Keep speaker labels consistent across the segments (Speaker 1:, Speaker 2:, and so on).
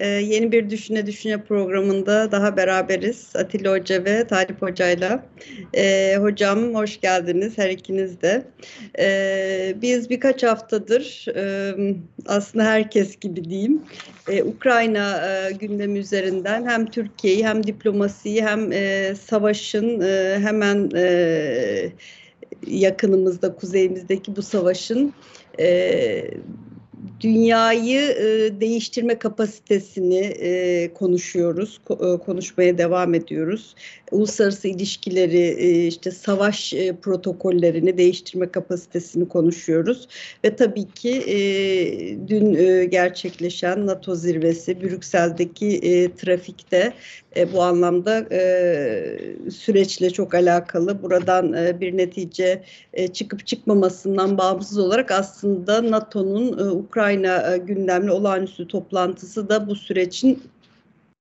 Speaker 1: Ee, yeni bir Düşüne Düşüne programında daha beraberiz. Atilla Hoca ve Talip Hoca'yla. Ee, hocam hoş geldiniz her ikiniz de. Ee, biz birkaç haftadır e, aslında herkes gibi diyeyim e, Ukrayna e, gündemi üzerinden hem Türkiye'yi hem diplomasiyi hem e, savaşın e, hemen e, yakınımızda kuzeyimizdeki bu savaşın e, dünyayı e, değiştirme kapasitesini e, konuşuyoruz, ko- e, konuşmaya devam ediyoruz. Uluslararası ilişkileri, e, işte savaş e, protokollerini değiştirme kapasitesini konuşuyoruz. Ve tabii ki e, dün gerçekleşen NATO zirvesi, Brüksel'deki trafikte bu anlamda süreçle çok alakalı. Buradan bir netice çıkıp çıkmamasından bağımsız olarak aslında NATO'nun Ukrayna gündemli olağanüstü toplantısı da bu sürecin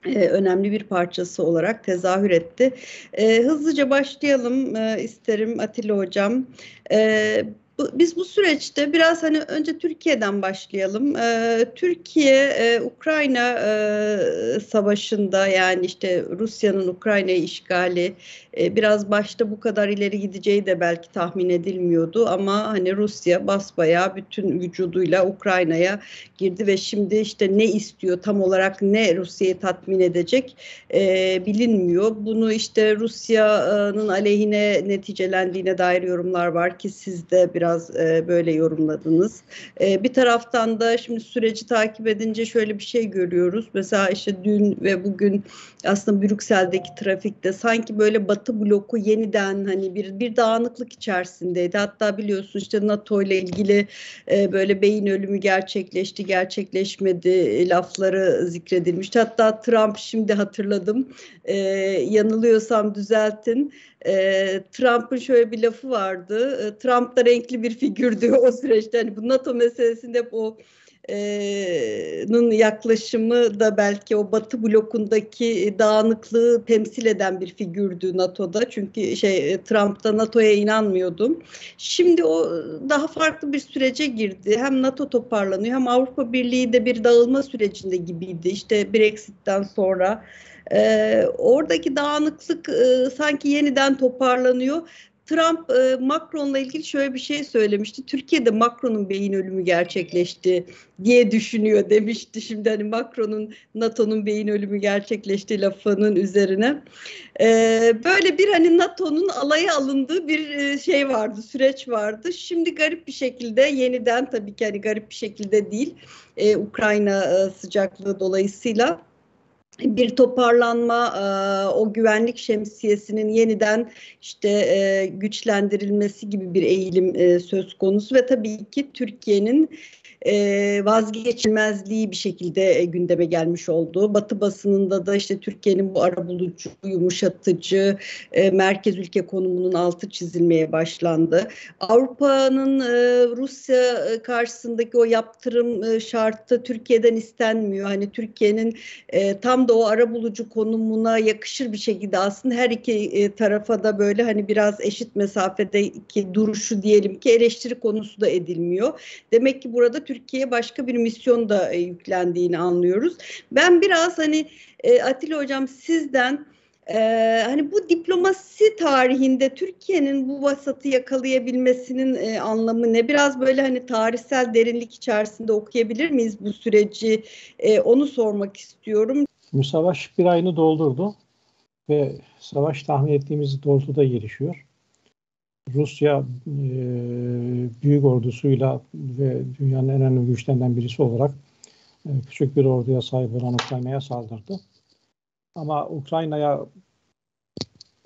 Speaker 1: önemli bir parçası olarak tezahür etti. E, hızlıca başlayalım e, isterim Atilla Hocam. E, biz bu süreçte biraz hani önce Türkiye'den başlayalım. Ee, Türkiye e, Ukrayna e, savaşında yani işte Rusya'nın Ukrayna'yı işgali e, biraz başta bu kadar ileri gideceği de belki tahmin edilmiyordu ama hani Rusya basbayağı bütün vücuduyla Ukrayna'ya girdi ve şimdi işte ne istiyor tam olarak ne Rusya'yı tatmin edecek e, bilinmiyor. Bunu işte Rusya'nın aleyhine neticelendiğine dair yorumlar var ki siz de biraz e, böyle yorumladınız. E, bir taraftan da şimdi süreci takip edince şöyle bir şey görüyoruz. Mesela işte dün ve bugün aslında Brüksel'deki trafikte sanki böyle Batı bloku yeniden hani bir bir dağınıklık içerisindeydi. Hatta biliyorsun işte NATO ile ilgili e, böyle beyin ölümü gerçekleşti, gerçekleşmedi lafları zikredilmişti. Hatta Trump şimdi hatırladım. E, yanılıyorsam düzeltin. E, Trump'ın şöyle bir lafı vardı. E, Trump da renkli bir figürdü o süreçte. Hani bu NATO meselesinde hep o nın yaklaşımı da belki o Batı blokundaki dağınıklığı temsil eden bir figürdü NATO'da. Çünkü şey Trump'ta NATO'ya inanmıyordum. Şimdi o daha farklı bir sürece girdi. Hem NATO toparlanıyor hem Avrupa Birliği de bir dağılma sürecinde gibiydi. İşte Brexit'ten sonra ee, oradaki dağınıklık e, sanki yeniden toparlanıyor. Trump e, Macron'la ilgili şöyle bir şey söylemişti. Türkiye'de Macron'un beyin ölümü gerçekleşti diye düşünüyor demişti. Şimdi hani Macron'un NATO'nun beyin ölümü gerçekleşti lafının üzerine. E, böyle bir hani NATO'nun alaya alındığı bir e, şey vardı, süreç vardı. Şimdi garip bir şekilde yeniden tabii ki hani garip bir şekilde değil. E, Ukrayna e, sıcaklığı dolayısıyla bir toparlanma, o güvenlik şemsiyesinin yeniden işte güçlendirilmesi gibi bir eğilim söz konusu. Ve tabii ki Türkiye'nin e, vazgeçilmezliği bir şekilde e, gündeme gelmiş oldu. Batı basınında da işte Türkiye'nin bu arabulucu, yumuşatıcı, e, merkez ülke konumunun altı çizilmeye başlandı. Avrupa'nın e, Rusya e, karşısındaki o yaptırım e, şartı Türkiye'den istenmiyor. Hani Türkiye'nin e, tam da o arabulucu konumuna yakışır bir şekilde aslında her iki e, tarafa da böyle hani biraz eşit mesafedeki duruşu diyelim ki eleştiri konusu da edilmiyor. Demek ki burada Türkiye Türkiye'ye başka bir misyon da e, yüklendiğini anlıyoruz. Ben biraz hani e, Atilla Hocam sizden e, hani bu diplomasi tarihinde Türkiye'nin bu vasatı yakalayabilmesinin e, anlamı ne? Biraz böyle hani tarihsel derinlik içerisinde okuyabilir miyiz bu süreci? E, onu sormak istiyorum.
Speaker 2: Bu bir ayını doldurdu ve savaş tahmin ettiğimiz doğrultuda gelişiyor. Rusya e, büyük ordusuyla ve dünyanın en önemli güçlerinden birisi olarak e, küçük bir orduya sahip olan Ukrayna'ya saldırdı. Ama Ukrayna'ya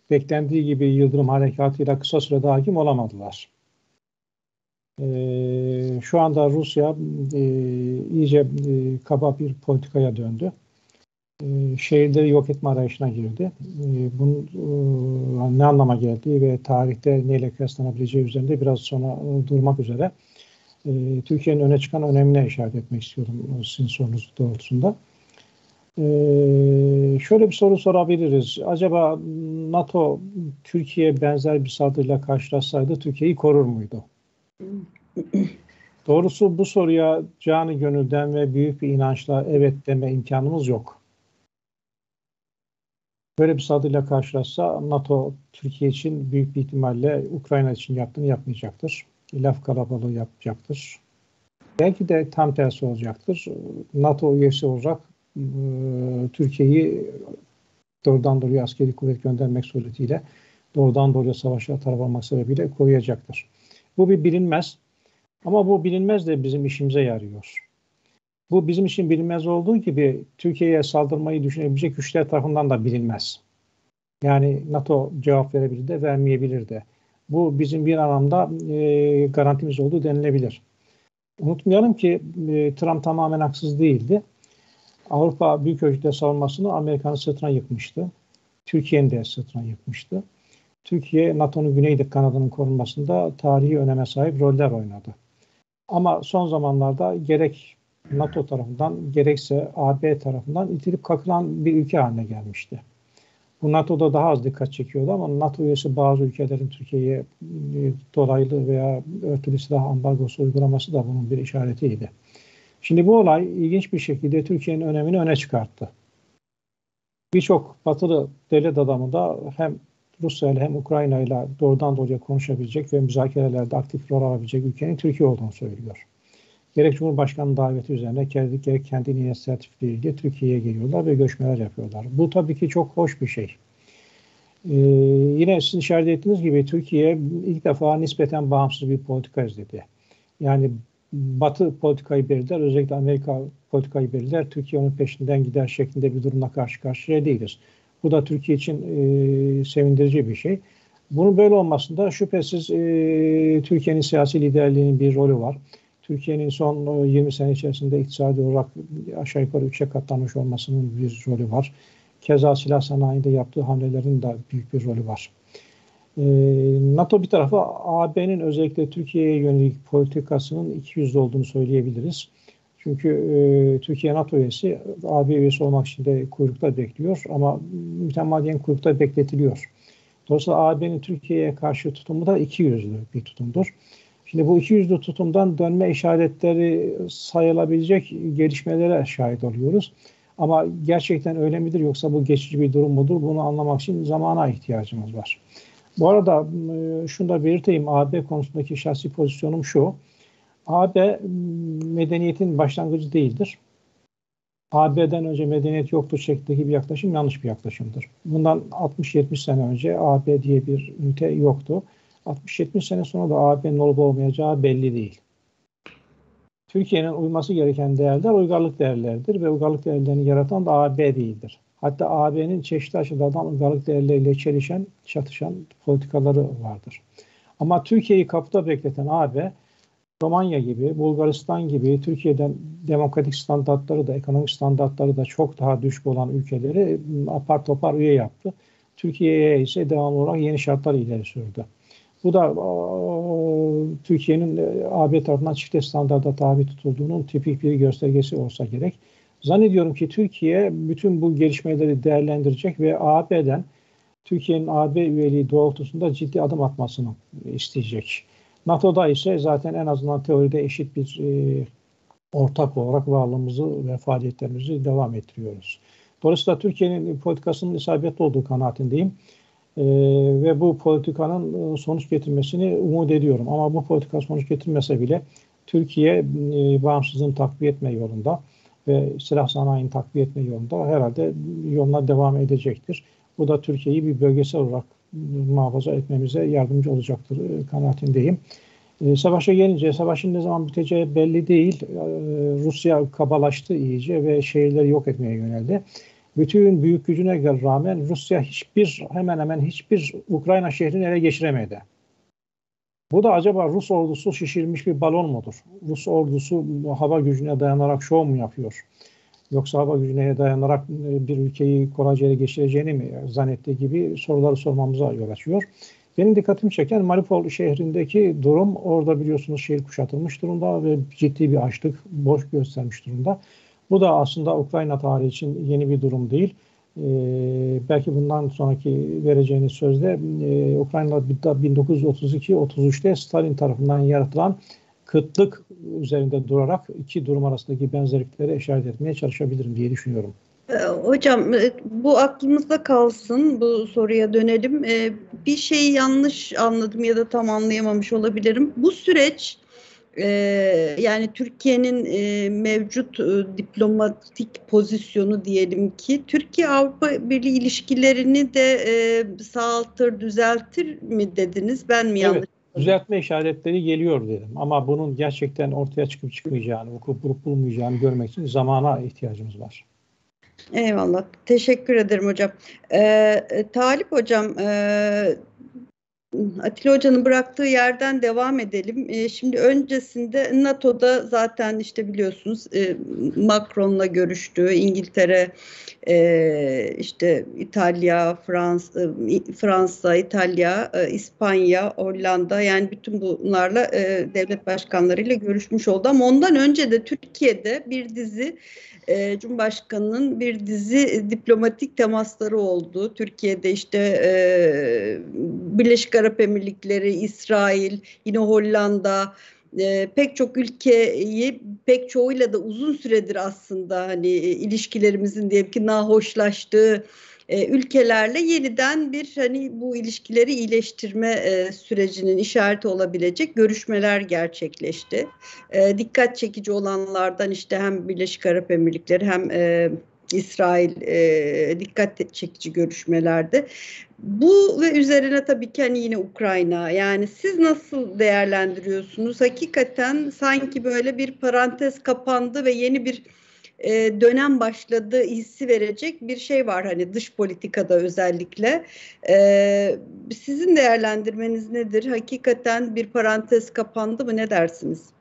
Speaker 2: beklendiği gibi Yıldırım Harekatı'yla kısa sürede hakim olamadılar. E, şu anda Rusya e, iyice e, kaba bir politikaya döndü. E, şehirleri yok etme arayışına girdi. E, bunun e, ne anlama geldiği ve tarihte neyle kıyaslanabileceği üzerinde biraz sonra durmak üzere Türkiye'nin öne çıkan önemine işaret etmek istiyorum sizin sorunuz doğrultusunda. şöyle bir soru sorabiliriz. Acaba NATO Türkiye benzer bir saldırıyla karşılaşsaydı Türkiye'yi korur muydu? Doğrusu bu soruya canı gönülden ve büyük bir inançla evet deme imkanımız yok. Böyle bir saldırıyla karşılaşsa NATO Türkiye için büyük bir ihtimalle Ukrayna için yaptığını yapmayacaktır. Laf kalabalığı yapacaktır. Belki de tam tersi olacaktır. NATO üyesi olarak e, Türkiye'yi doğrudan doğruya askeri kuvvet göndermek suretiyle doğrudan doğruya savaşa taraf almak sebebiyle koruyacaktır. Bu bir bilinmez. Ama bu bilinmez de bizim işimize yarıyor. Bu bizim için bilinmez olduğu gibi Türkiye'ye saldırmayı düşünebilecek güçler tarafından da bilinmez. Yani NATO cevap verebilir de vermeyebilir de. Bu bizim bir anlamda e, garantimiz olduğu denilebilir. Unutmayalım ki e, Trump tamamen haksız değildi. Avrupa büyük ölçüde savunmasını Amerika'nın sırtına yıkmıştı. Türkiye'nin de sırtına yıkmıştı. Türkiye NATO'nun güneyde kanadının korunmasında tarihi öneme sahip roller oynadı. Ama son zamanlarda gerek NATO tarafından gerekse AB tarafından itilip kakılan bir ülke haline gelmişti. Bu NATO'da daha az dikkat çekiyordu ama NATO üyesi bazı ülkelerin Türkiye'ye e, dolaylı veya örtülü silah ambargosu uygulaması da bunun bir işaretiydi. Şimdi bu olay ilginç bir şekilde Türkiye'nin önemini öne çıkarttı. Birçok batılı devlet adamı da hem Rusya ile hem Ukrayna ile doğrudan doğruya konuşabilecek ve müzakerelerde aktif rol alabilecek ülkenin Türkiye olduğunu söylüyor. Gerek Cumhurbaşkanı daveti üzerine gerek, gerek kendi inisiyatifleriyle Türkiye'ye geliyorlar ve göçmeler yapıyorlar. Bu tabii ki çok hoş bir şey. Ee, yine sizin işaret ettiğiniz gibi Türkiye ilk defa nispeten bağımsız bir politika izledi. Yani Batı politikayı belirler, özellikle Amerika politikayı belirler. Türkiye onun peşinden gider şeklinde bir durumla karşı karşıya değiliz. Bu da Türkiye için e, sevindirici bir şey. Bunun böyle olmasında şüphesiz e, Türkiye'nin siyasi liderliğinin bir rolü var. Türkiye'nin son 20 sene içerisinde iktisadi olarak aşağı yukarı 3'e katlanmış olmasının bir rolü var. Keza silah sanayinde yaptığı hamlelerin de büyük bir rolü var. Ee, NATO bir tarafa AB'nin özellikle Türkiye'ye yönelik politikasının iki yüzlü olduğunu söyleyebiliriz. Çünkü e, Türkiye NATO üyesi, AB üyesi olmak için de kuyrukta bekliyor ama mütemadiyen kuyrukta bekletiliyor. Dolayısıyla AB'nin Türkiye'ye karşı tutumu da iki yüzlü bir tutumdur. Şimdi bu iki yüzlü tutumdan dönme işaretleri sayılabilecek gelişmelere şahit oluyoruz. Ama gerçekten öyle midir yoksa bu geçici bir durum mudur? Bunu anlamak için zamana ihtiyacımız var. Bu arada e, şunu da belirteyim. AB konusundaki şahsi pozisyonum şu. AB medeniyetin başlangıcı değildir. AB'den önce medeniyet yoktur şeklindeki bir yaklaşım yanlış bir yaklaşımdır. Bundan 60-70 sene önce AB diye bir ünite yoktu. 60-70 sene sonra da AB'nin olup olmayacağı belli değil. Türkiye'nin uyması gereken değerler uygarlık değerleridir ve uygarlık değerlerini yaratan da AB değildir. Hatta AB'nin çeşitli açılardan uygarlık değerleriyle çelişen, çatışan politikaları vardır. Ama Türkiye'yi kapıda bekleten AB, Romanya gibi, Bulgaristan gibi Türkiye'den demokratik standartları da, ekonomik standartları da çok daha düşük olan ülkeleri apar topar üye yaptı. Türkiye'ye ise devamlı olarak yeni şartlar ileri sürdü. Bu da Türkiye'nin e, AB tarafından çift standarda tabi tutulduğunun tipik bir göstergesi olsa gerek. Zannediyorum ki Türkiye bütün bu gelişmeleri değerlendirecek ve AB'den Türkiye'nin AB üyeliği doğrultusunda ciddi adım atmasını isteyecek. NATO'da ise zaten en azından teoride eşit bir e, ortak olarak varlığımızı ve faaliyetlerimizi devam ettiriyoruz. Dolayısıyla Türkiye'nin politikasının isabetli olduğu kanaatindeyim. Ee, ve bu politikanın e, sonuç getirmesini umut ediyorum. Ama bu politika sonuç getirmese bile Türkiye e, bağımsızlığını takviye etme yolunda ve silah sanayini takviye etme yolunda herhalde yoluna devam edecektir. Bu da Türkiye'yi bir bölgesel olarak e, muhafaza etmemize yardımcı olacaktır e, kanaatindeyim. E, savaşa gelince savaşın ne zaman biteceği belli değil. E, Rusya kabalaştı iyice ve şehirleri yok etmeye yöneldi bütün büyük gücüne rağmen Rusya hiçbir hemen hemen hiçbir Ukrayna şehrini ele geçiremedi. Bu da acaba Rus ordusu şişirilmiş bir balon mudur? Rus ordusu hava gücüne dayanarak şov mu yapıyor? Yoksa hava gücüne dayanarak e, bir ülkeyi kolayca ele geçireceğini mi zannettiği gibi soruları sormamıza yol açıyor. Benim dikkatimi çeken Mariupol şehrindeki durum orada biliyorsunuz şehir kuşatılmış durumda ve ciddi bir açlık boş göstermiş durumda. Bu da aslında Ukrayna tarihi için yeni bir durum değil. Ee, belki bundan sonraki vereceğiniz sözde e, Ukrayna'da 1932-33'te Stalin tarafından yaratılan kıtlık üzerinde durarak iki durum arasındaki benzerlikleri işaret etmeye çalışabilirim diye düşünüyorum.
Speaker 1: Ee, hocam e, bu aklımızda kalsın bu soruya dönelim. Ee, bir şeyi yanlış anladım ya da tam anlayamamış olabilirim. Bu süreç e, yani Türkiye'nin e, mevcut diplomatik pozisyonu diyelim ki Türkiye Avrupa Birliği ilişkilerini de sağaltır, düzeltir mi dediniz? Ben mi yanlış? Evet
Speaker 2: düzeltme işaretleri geliyor dedim. Ama bunun gerçekten ortaya çıkıp çıkmayacağını, vuku bulup bulmayacağını görmek için zamana ihtiyacımız var.
Speaker 1: Eyvallah. Teşekkür ederim hocam. Ee, Talip hocam, e, Atilla Hoca'nın bıraktığı yerden devam edelim. E, şimdi öncesinde NATO'da zaten işte biliyorsunuz e, Macron'la görüştü. İngiltere, e, işte İtalya, Fransa, e, Fransa, İtalya, e, İspanya, Hollanda yani bütün bunlarla e, devlet başkanlarıyla görüşmüş oldu. Ama ondan önce de Türkiye'de bir dizi e, Cumhurbaşkanı'nın bir dizi diplomatik temasları oldu. Türkiye'de işte e, Birleşik Arap Emirlikleri, İsrail, yine Hollanda, e, pek çok ülkeyi pek çoğuyla da uzun süredir aslında hani e, ilişkilerimizin diyelim ki nahoşlaştığı e, ülkelerle yeniden bir hani bu ilişkileri iyileştirme e, sürecinin işareti olabilecek görüşmeler gerçekleşti. E, dikkat çekici olanlardan işte hem Birleşik Arap Emirlikleri hem e, İsrail e, dikkat çekici görüşmelerde. Bu ve üzerine tabii ki hani yine Ukrayna. Yani siz nasıl değerlendiriyorsunuz? Hakikaten sanki böyle bir parantez kapandı ve yeni bir e, dönem başladığı hissi verecek bir şey var hani dış politikada özellikle. E, sizin değerlendirmeniz nedir? Hakikaten bir parantez kapandı mı? Ne dersiniz?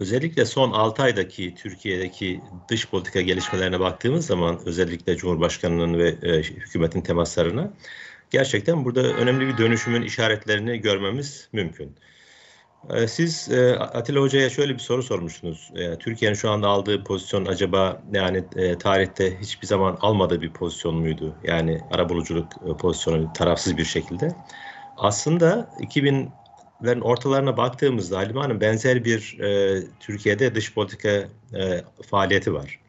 Speaker 3: Özellikle son 6 aydaki Türkiye'deki dış politika gelişmelerine baktığımız zaman özellikle Cumhurbaşkanı'nın ve e, hükümetin temaslarına gerçekten burada önemli bir dönüşümün işaretlerini görmemiz mümkün. E, siz e, Atilla Hoca'ya şöyle bir soru sormuştunuz. E, Türkiye'nin şu anda aldığı pozisyon acaba yani e, tarihte hiçbir zaman almadığı bir pozisyon muydu? Yani arabuluculuk e, pozisyonu tarafsız bir şekilde. Aslında 2000 lerin ortalarına baktığımızda Halime Hanım benzer bir e, Türkiye'de dış politika e, faaliyeti var.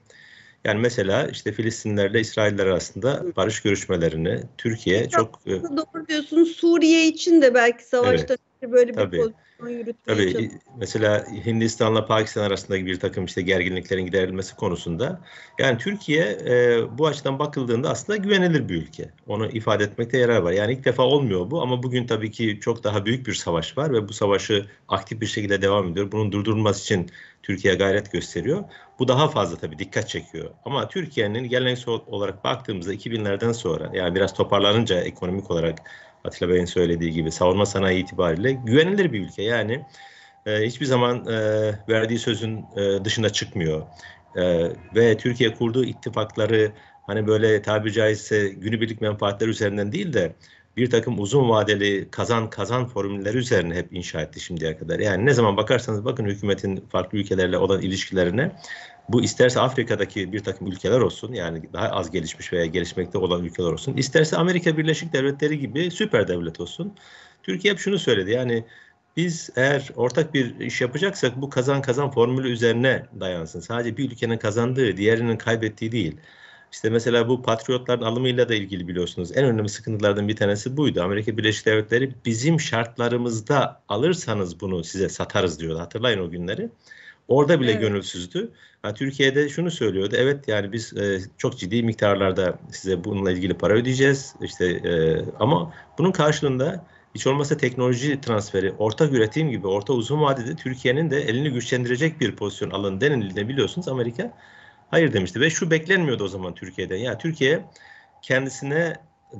Speaker 3: Yani mesela işte Filistinlerle İsrailler arasında barış görüşmelerini Türkiye çok...
Speaker 1: E, doğru diyorsunuz. Suriye için de belki savaşta evet, böyle bir tabii.
Speaker 3: Tabii mesela Hindistan'la Pakistan arasındaki bir takım işte gerginliklerin giderilmesi konusunda yani Türkiye e, bu açıdan bakıldığında aslında güvenilir bir ülke. Onu ifade etmekte yarar var. Yani ilk defa olmuyor bu ama bugün tabii ki çok daha büyük bir savaş var ve bu savaşı aktif bir şekilde devam ediyor. Bunun durdurulması için Türkiye gayret gösteriyor. Bu daha fazla tabii dikkat çekiyor. Ama Türkiye'nin geleneksel olarak baktığımızda 2000'lerden sonra yani biraz toparlanınca ekonomik olarak Atilla Bey'in söylediği gibi savunma sanayi itibariyle güvenilir bir ülke. Yani e, hiçbir zaman e, verdiği sözün e, dışına çıkmıyor. E, ve Türkiye kurduğu ittifakları hani böyle tabiri caizse günübirlik menfaatler üzerinden değil de bir takım uzun vadeli kazan kazan formülleri üzerine hep inşa etti şimdiye kadar. Yani ne zaman bakarsanız bakın hükümetin farklı ülkelerle olan ilişkilerine bu isterse Afrika'daki bir takım ülkeler olsun yani daha az gelişmiş veya gelişmekte olan ülkeler olsun. isterse Amerika Birleşik Devletleri gibi süper devlet olsun. Türkiye hep şunu söyledi yani biz eğer ortak bir iş yapacaksak bu kazan kazan formülü üzerine dayansın. Sadece bir ülkenin kazandığı diğerinin kaybettiği değil. İşte mesela bu patriotların alımıyla da ilgili biliyorsunuz en önemli sıkıntılardan bir tanesi buydu. Amerika Birleşik Devletleri bizim şartlarımızda alırsanız bunu size satarız diyordu. Hatırlayın o günleri. Orada bile evet. gönülsüzdü. Yani Türkiye'de şunu söylüyordu. Evet yani biz e, çok ciddi miktarlarda size bununla ilgili para ödeyeceğiz. İşte e, ama bunun karşılığında hiç olmazsa teknoloji transferi, ortak üretim gibi orta uzun vadede Türkiye'nin de elini güçlendirecek bir pozisyon alın denildiğinde biliyorsunuz Amerika hayır demişti ve şu beklenmiyordu o zaman Türkiye'den. Ya Türkiye kendisine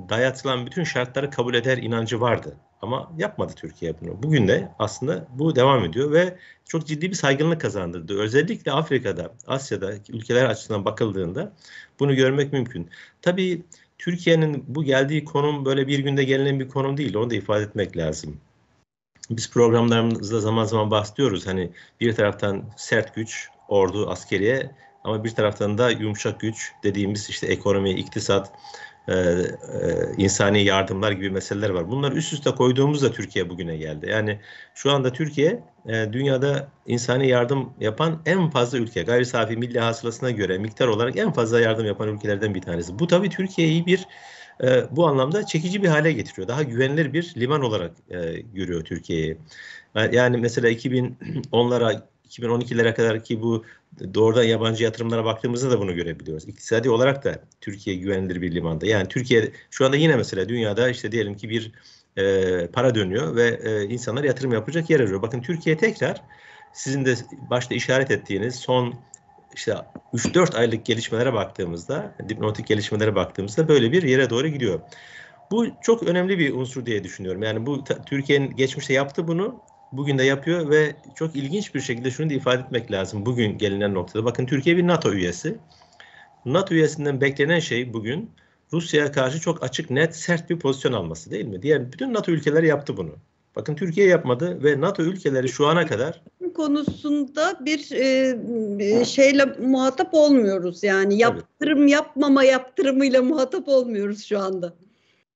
Speaker 3: dayatılan bütün şartları kabul eder inancı vardı. Ama yapmadı Türkiye bunu. Bugün de aslında bu devam ediyor ve çok ciddi bir saygınlık kazandırdı. Özellikle Afrika'da, Asya'da ülkeler açısından bakıldığında bunu görmek mümkün. Tabii Türkiye'nin bu geldiği konum böyle bir günde gelinen bir konum değil. Onu da ifade etmek lazım. Biz programlarımızda zaman zaman bahsediyoruz. Hani bir taraftan sert güç, ordu, askeriye ama bir taraftan da yumuşak güç dediğimiz işte ekonomi, iktisat, e, e, insani yardımlar gibi meseleler var. Bunları üst üste koyduğumuzda Türkiye bugüne geldi. Yani şu anda Türkiye e, dünyada insani yardım yapan en fazla ülke. Gayri safi milli hasılasına göre miktar olarak en fazla yardım yapan ülkelerden bir tanesi. Bu tabii Türkiye'yi bir e, bu anlamda çekici bir hale getiriyor. Daha güvenilir bir liman olarak e, görüyor Türkiye'yi. Yani mesela 2010'lara 2012'lere kadar ki bu doğrudan yabancı yatırımlara baktığımızda da bunu görebiliyoruz. İktisadi olarak da Türkiye güvenilir bir limanda. Yani Türkiye şu anda yine mesela dünyada işte diyelim ki bir e, para dönüyor ve e, insanlar yatırım yapacak yer arıyor. Bakın Türkiye tekrar sizin de başta işaret ettiğiniz son işte 3-4 aylık gelişmelere baktığımızda, diplomatik gelişmelere baktığımızda böyle bir yere doğru gidiyor. Bu çok önemli bir unsur diye düşünüyorum. Yani bu Türkiye'nin geçmişte yaptı bunu bugün de yapıyor ve çok ilginç bir şekilde şunu da ifade etmek lazım bugün gelinen noktada. Bakın Türkiye bir NATO üyesi. NATO üyesinden beklenen şey bugün Rusya'ya karşı çok açık, net, sert bir pozisyon alması değil mi? Diğer bütün NATO ülkeleri yaptı bunu. Bakın Türkiye yapmadı ve NATO ülkeleri şu ana kadar
Speaker 1: konusunda bir e, şeyle muhatap olmuyoruz. Yani yaptırım yapmama yaptırımıyla muhatap olmuyoruz şu anda.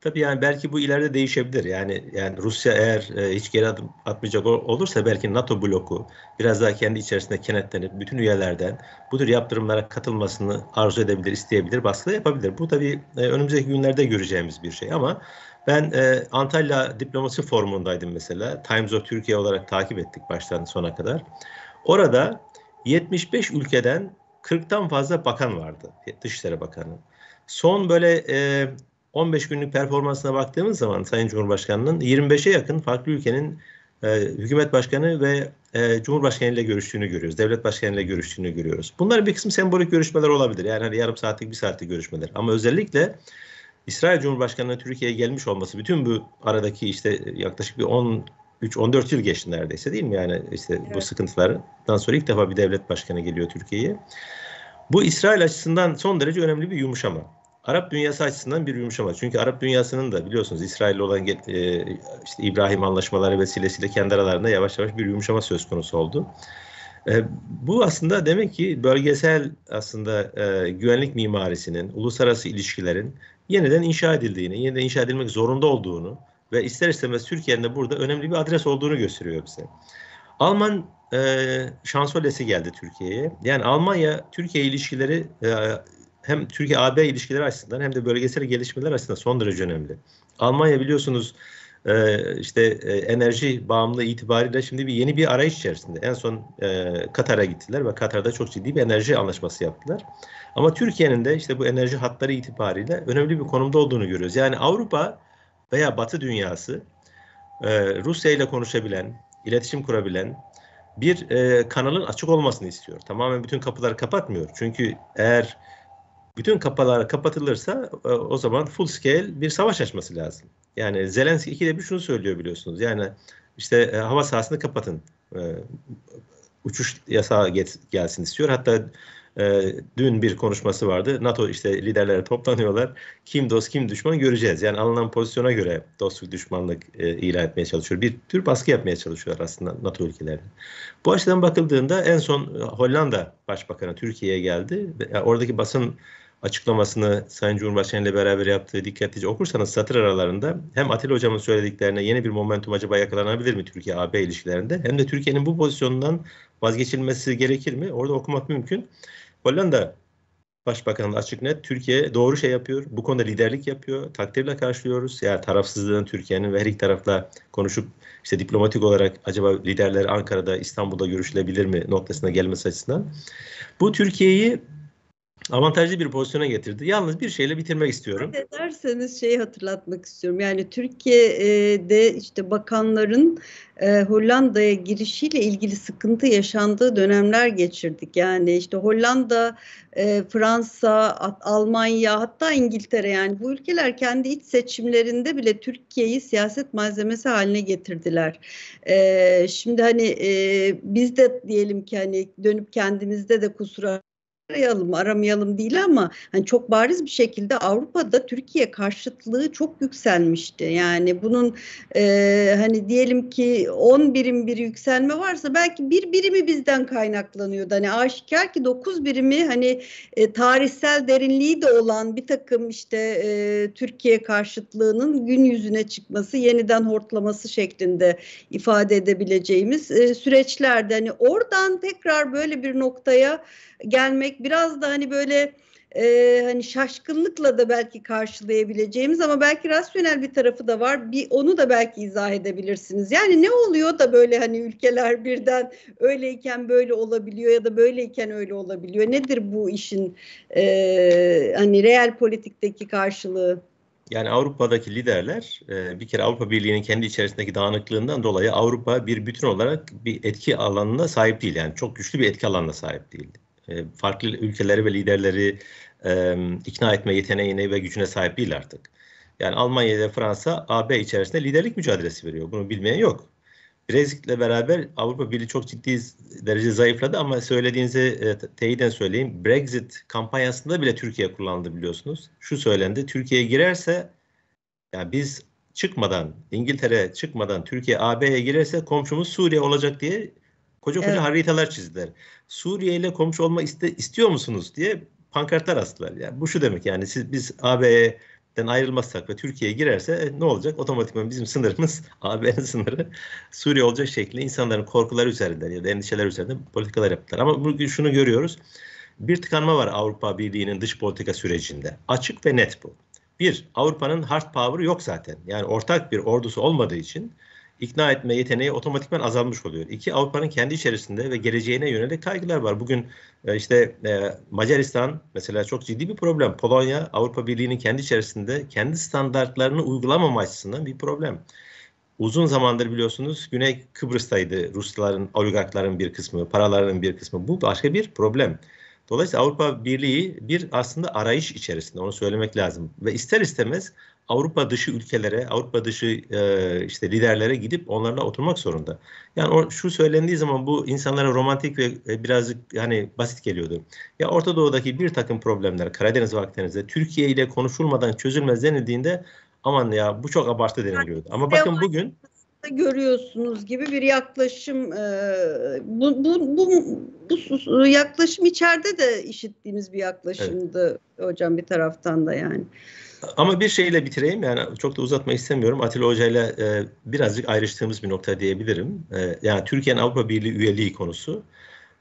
Speaker 3: Tabii yani belki bu ileride değişebilir. Yani yani Rusya eğer e, hiç geri adım atmayacak olursa belki NATO bloku biraz daha kendi içerisinde kenetlenip bütün üyelerden bu tür yaptırımlara katılmasını arzu edebilir, isteyebilir, baskı da yapabilir. Bu tabii e, önümüzdeki günlerde göreceğimiz bir şey ama ben e, Antalya Diplomasi Forumu'ndaydım mesela. Times of Türkiye olarak takip ettik baştan sona kadar. Orada 75 ülkeden 40'tan fazla bakan vardı. Dışişleri Bakanı. Son böyle e, 15 günlük performansına baktığımız zaman Sayın Cumhurbaşkanı'nın 25'e yakın farklı ülkenin e, hükümet başkanı ve e, Cumhurbaşkanı ile görüştüğünü görüyoruz. Devlet başkanı ile görüştüğünü görüyoruz. Bunların bir kısmı sembolik görüşmeler olabilir. Yani hani yarım saatlik, bir saatlik görüşmeler. Ama özellikle İsrail Cumhurbaşkanı'nın Türkiye'ye gelmiş olması, bütün bu aradaki işte yaklaşık bir 10 3-14 yıl geçti neredeyse değil mi? Yani işte evet. bu sıkıntılardan sonra ilk defa bir devlet başkanı geliyor Türkiye'ye. Bu İsrail açısından son derece önemli bir yumuşama. Arap dünyası açısından bir yumuşama. Çünkü Arap dünyasının da biliyorsunuz İsrail olan e, işte İbrahim anlaşmaları vesilesiyle kendi aralarında yavaş yavaş bir yumuşama söz konusu oldu. E, bu aslında demek ki bölgesel aslında e, güvenlik mimarisinin, uluslararası ilişkilerin yeniden inşa edildiğini, yeniden inşa edilmek zorunda olduğunu ve ister istemez Türkiye'nin de burada önemli bir adres olduğunu gösteriyor bize. Alman e, şansölyesi geldi Türkiye'ye. Yani Almanya Türkiye ilişkileri e, hem Türkiye-AB ilişkileri açısından hem de bölgesel gelişmeler açısından son derece önemli. Almanya biliyorsunuz e, işte e, enerji bağımlı itibariyle şimdi bir yeni bir arayış içerisinde. En son e, Katar'a gittiler ve Katar'da çok ciddi bir enerji anlaşması yaptılar. Ama Türkiye'nin de işte bu enerji hatları itibariyle önemli bir konumda olduğunu görüyoruz. Yani Avrupa veya Batı dünyası Rusya ile konuşabilen, iletişim kurabilen bir kanalın açık olmasını istiyor. Tamamen bütün kapıları kapatmıyor. Çünkü eğer bütün kapılar kapatılırsa e, o zaman full scale bir savaş açması lazım. Yani Zelenski ikide bir şunu söylüyor biliyorsunuz. Yani işte e, hava sahasını kapatın. E, uçuş yasağı gelsin istiyor. Hatta dün bir konuşması vardı. NATO işte liderleri toplanıyorlar. Kim dost kim düşman göreceğiz. Yani alınan pozisyona göre dostluk düşmanlık e, ilan etmeye çalışıyor. Bir tür baskı yapmaya çalışıyorlar aslında NATO ülkelerine. Bu açıdan bakıldığında en son Hollanda Başbakanı Türkiye'ye geldi. Oradaki basın açıklamasını Sayın Cumhurbaşkanı ile beraber yaptığı dikkatlice okursanız satır aralarında hem Atilla Hocam'ın söylediklerine yeni bir momentum acaba yakalanabilir mi Türkiye-AB ilişkilerinde hem de Türkiye'nin bu pozisyonundan vazgeçilmesi gerekir mi? Orada okumak mümkün. Hollanda Başbakanı açık net Türkiye doğru şey yapıyor. Bu konuda liderlik yapıyor. Takdirle karşılıyoruz. Yani tarafsızlığın Türkiye'nin ve her iki tarafla konuşup işte diplomatik olarak acaba liderler Ankara'da, İstanbul'da görüşülebilir mi noktasına gelmesi açısından. Bu Türkiye'yi avantajlı bir pozisyona getirdi. Yalnız bir şeyle bitirmek istiyorum.
Speaker 1: Ederseniz şeyi hatırlatmak istiyorum. Yani Türkiye'de işte bakanların e, Hollanda'ya girişiyle ilgili sıkıntı yaşandığı dönemler geçirdik. Yani işte Hollanda, e, Fransa, Almanya hatta İngiltere yani bu ülkeler kendi iç seçimlerinde bile Türkiye'yi siyaset malzemesi haline getirdiler. E, şimdi hani biz de diyelim ki hani dönüp kendimizde de kusura arayalım, aramayalım değil ama hani çok bariz bir şekilde Avrupa'da Türkiye karşıtlığı çok yükselmişti. Yani bunun e, hani diyelim ki 10 birim bir yükselme varsa belki bir birimi bizden kaynaklanıyordu. Hani aşikar ki 9 birimi hani e, tarihsel derinliği de olan bir takım işte e, Türkiye karşıtlığının gün yüzüne çıkması, yeniden hortlaması şeklinde ifade edebileceğimiz e, süreçlerde hani oradan tekrar böyle bir noktaya gelmek biraz da hani böyle e, hani şaşkınlıkla da belki karşılayabileceğimiz ama belki rasyonel bir tarafı da var. Bir onu da belki izah edebilirsiniz. Yani ne oluyor da böyle hani ülkeler birden öyleyken böyle olabiliyor ya da böyleyken öyle olabiliyor. Nedir bu işin e, hani real politikteki karşılığı?
Speaker 3: Yani Avrupa'daki liderler e, bir kere Avrupa Birliği'nin kendi içerisindeki dağınıklığından dolayı Avrupa bir bütün olarak bir etki alanına sahip değil. Yani çok güçlü bir etki alanına sahip değil. E, farklı ülkeleri ve liderleri e, ikna etme yeteneğine ve gücüne sahip değil artık. Yani Almanya ile Fransa AB içerisinde liderlik mücadelesi veriyor. Bunu bilmeyen yok. Brexit'le beraber Avrupa Birliği çok ciddi derece zayıfladı ama söylediğinizi e, teyiden söyleyeyim. Brexit kampanyasında bile Türkiye kullandı biliyorsunuz. Şu söylendi. Türkiye girerse yani biz çıkmadan İngiltere çıkmadan Türkiye AB'ye girerse komşumuz Suriye olacak diye koca koca evet. haritalar çizdiler. Suriye ile komşu olmak iste, istiyor musunuz diye pankartlar astılar. Yani bu şu demek yani siz biz AB'ye den ayrılmazsak ve Türkiye'ye girerse e, ne olacak? Otomatikman bizim sınırımız AB'nin sınırı Suriye olacak şekilde insanların korkuları üzerinden ya da endişeler üzerinden politikalar yaptılar. Ama bugün şunu görüyoruz. Bir tıkanma var Avrupa Birliği'nin dış politika sürecinde. Açık ve net bu. Bir, Avrupa'nın hard power'ı yok zaten. Yani ortak bir ordusu olmadığı için ikna etme yeteneği otomatikman azalmış oluyor. İki, Avrupa'nın kendi içerisinde ve geleceğine yönelik kaygılar var. Bugün e, işte e, Macaristan mesela çok ciddi bir problem. Polonya, Avrupa Birliği'nin kendi içerisinde kendi standartlarını uygulamama açısından bir problem. Uzun zamandır biliyorsunuz Güney Kıbrıs'taydı Rusların, oligarkların bir kısmı, paralarının bir kısmı. Bu başka bir problem. Dolayısıyla Avrupa Birliği bir aslında arayış içerisinde onu söylemek lazım. Ve ister istemez Avrupa dışı ülkelere, Avrupa dışı e, işte liderlere gidip onlarla oturmak zorunda. Yani o, şu söylendiği zaman bu insanlara romantik ve e, birazcık hani basit geliyordu. Ya Orta Doğu'daki bir takım problemler Karadeniz ve Akdeniz'de Türkiye ile konuşulmadan çözülmez denildiğinde aman ya bu çok abartı deniliyordu. Ama bakın bugün
Speaker 1: görüyorsunuz gibi bir yaklaşım e, bu, bu, bu, bu yaklaşım içeride de işittiğimiz bir yaklaşımdı evet. hocam bir taraftan da yani.
Speaker 3: Ama bir şeyle bitireyim yani çok da uzatmak istemiyorum. Atilla Hoca ile e, birazcık ayrıştığımız bir nokta diyebilirim. E, yani Türkiye'nin Avrupa Birliği üyeliği konusu.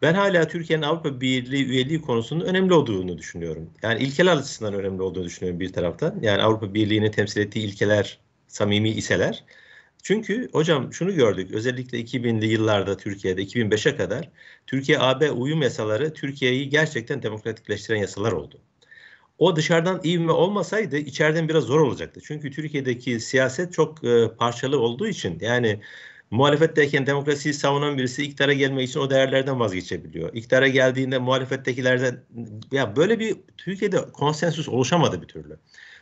Speaker 3: Ben hala Türkiye'nin Avrupa Birliği üyeliği konusunun önemli olduğunu düşünüyorum. Yani ilkeler açısından önemli olduğunu düşünüyorum bir taraftan. Yani Avrupa Birliği'nin temsil ettiği ilkeler samimi iseler. Çünkü hocam şunu gördük özellikle 2000'li yıllarda Türkiye'de 2005'e kadar Türkiye AB uyum yasaları Türkiye'yi gerçekten demokratikleştiren yasalar oldu. O dışarıdan ivme olmasaydı içeriden biraz zor olacaktı. Çünkü Türkiye'deki siyaset çok e, parçalı olduğu için yani muhalefetteyken demokrasiyi savunan birisi iktidara gelmek için o değerlerden vazgeçebiliyor. İktidara geldiğinde muhalefettekilerden ya böyle bir Türkiye'de konsensus oluşamadı bir türlü.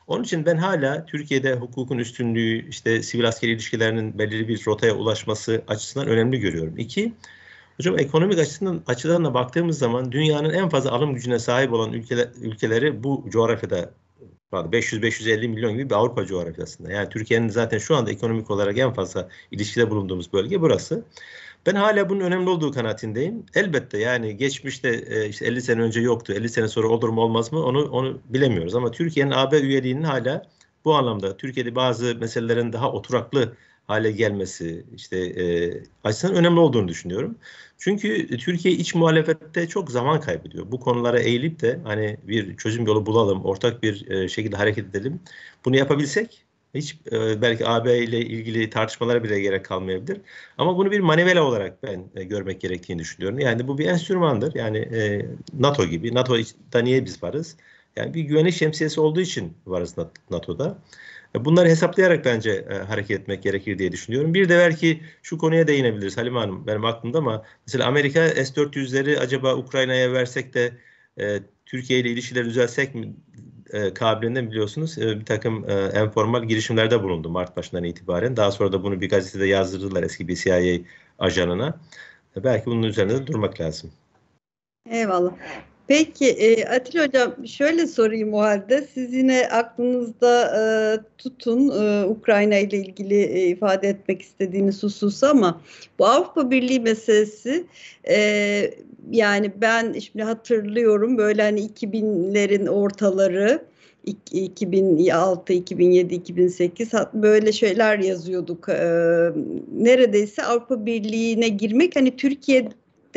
Speaker 3: Onun için ben hala Türkiye'de hukukun üstünlüğü, işte sivil askeri ilişkilerinin belirli bir rotaya ulaşması açısından önemli görüyorum. İki, hocam ekonomik açısından açıdan da baktığımız zaman dünyanın en fazla alım gücüne sahip olan ülkeler, ülkeleri bu coğrafyada 500-550 milyon gibi bir Avrupa coğrafyasında. Yani Türkiye'nin zaten şu anda ekonomik olarak en fazla ilişkide bulunduğumuz bölge burası. Ben hala bunun önemli olduğu kanaatindeyim. Elbette yani geçmişte e, işte 50 sene önce yoktu. 50 sene sonra olur mu olmaz mı onu onu bilemiyoruz. Ama Türkiye'nin AB üyeliğinin hala bu anlamda Türkiye'de bazı meselelerin daha oturaklı hale gelmesi işte e, açısından önemli olduğunu düşünüyorum. Çünkü Türkiye iç muhalefette çok zaman kaybediyor. Bu konulara eğilip de hani bir çözüm yolu bulalım, ortak bir e, şekilde hareket edelim. Bunu yapabilsek hiç e, belki AB ile ilgili tartışmalara bile gerek kalmayabilir. Ama bunu bir manivela olarak ben e, görmek gerektiğini düşünüyorum. Yani bu bir enstrümandır. Yani e, NATO gibi. NATO'da niye biz varız? Yani bir güvenlik şemsiyesi olduğu için varız NATO'da. Bunları hesaplayarak bence hareket etmek gerekir diye düşünüyorum. Bir de belki şu konuya değinebiliriz Halim Hanım benim aklımda ama mesela Amerika S-400'leri acaba Ukrayna'ya versek de Türkiye ile ilişkileri düzelsek mi e, kabiliğinden biliyorsunuz e, bir takım e, enformal girişimlerde bulundu Mart başından itibaren. Daha sonra da bunu bir gazetede yazdırdılar eski bir CIA ajanına. E, belki bunun üzerinde de durmak lazım.
Speaker 1: Eyvallah. Peki e, Atilla Hocam şöyle sorayım o halde. Siz yine aklınızda e, tutun e, Ukrayna ile ilgili e, ifade etmek istediğiniz hususu ama bu Avrupa Birliği meselesi yani ben şimdi hatırlıyorum böyle hani 2000'lerin ortaları 2006, 2007, 2008 böyle şeyler yazıyorduk. Neredeyse Avrupa Birliği'ne girmek hani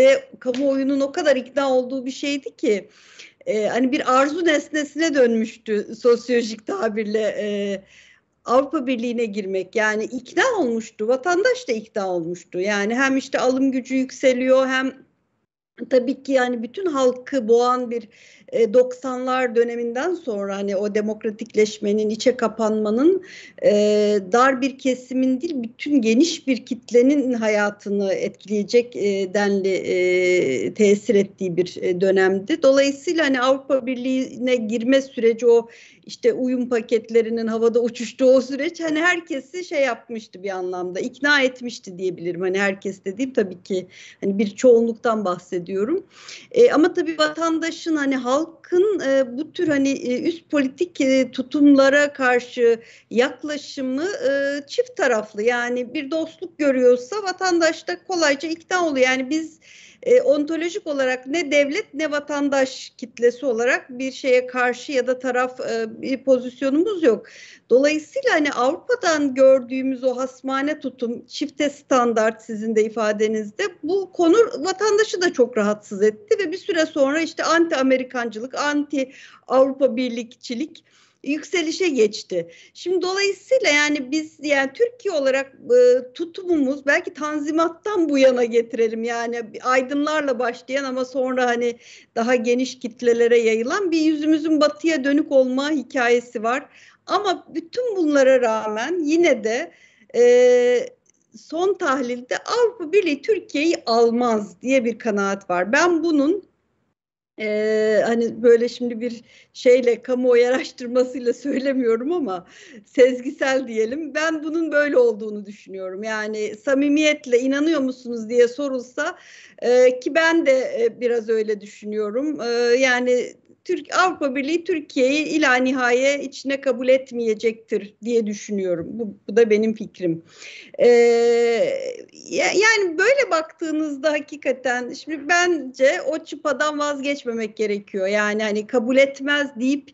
Speaker 1: Türkiye'de kamuoyunun o kadar ikna olduğu bir şeydi ki e, hani bir arzu nesnesine dönmüştü sosyolojik tabirle e, Avrupa Birliği'ne girmek. Yani ikna olmuştu, vatandaş da ikna olmuştu. Yani hem işte alım gücü yükseliyor hem tabii ki yani bütün halkı boğan bir 90'lar e, döneminden sonra hani o demokratikleşmenin, içe kapanmanın e, dar bir kesimin değil bütün geniş bir kitlenin hayatını etkileyecek e, denli e, tesir ettiği bir e, dönemdi. Dolayısıyla hani Avrupa Birliği'ne girme süreci o işte uyum paketlerinin havada uçuştuğu o süreç hani herkesi şey yapmıştı bir anlamda ikna etmişti diyebilirim. Hani herkes dediğim tabii ki hani bir çoğunluktan bahsediyorum. E, ama tabii vatandaşın hani halkın e, bu tür hani e, üst politik e, tutumlara karşı yaklaşımı e, çift taraflı. Yani bir dostluk görüyorsa vatandaş da kolayca ikna oluyor. Yani biz e, ontolojik olarak ne devlet ne vatandaş kitlesi olarak bir şeye karşı ya da taraf e, bir pozisyonumuz yok. Dolayısıyla hani Avrupa'dan gördüğümüz o hasmane tutum, çifte standart sizin de ifadenizde bu konu vatandaşı da çok rahatsız etti ve bir süre sonra işte anti Amerikancılık, anti Avrupa birlikçilik yükselişe geçti. Şimdi dolayısıyla yani biz yani Türkiye olarak e, tutumumuz belki Tanzimat'tan bu yana getirelim yani aydınlarla başlayan ama sonra hani daha geniş kitlelere yayılan bir yüzümüzün batıya dönük olma hikayesi var. Ama bütün bunlara rağmen yine de e, son tahlilde Avrupa Birliği Türkiye'yi almaz diye bir kanaat var. Ben bunun ee, hani böyle şimdi bir şeyle kamuoyu araştırmasıyla söylemiyorum ama sezgisel diyelim. Ben bunun böyle olduğunu düşünüyorum. Yani samimiyetle inanıyor musunuz diye sorulsa e, ki ben de e, biraz öyle düşünüyorum. E, yani Türk Avrupa Birliği Türkiye'yi ila nihaye içine kabul etmeyecektir diye düşünüyorum. Bu, bu da benim fikrim. Ee, yani böyle baktığınızda hakikaten şimdi bence o çıpadan vazgeçmemek gerekiyor. Yani hani kabul etmez deyip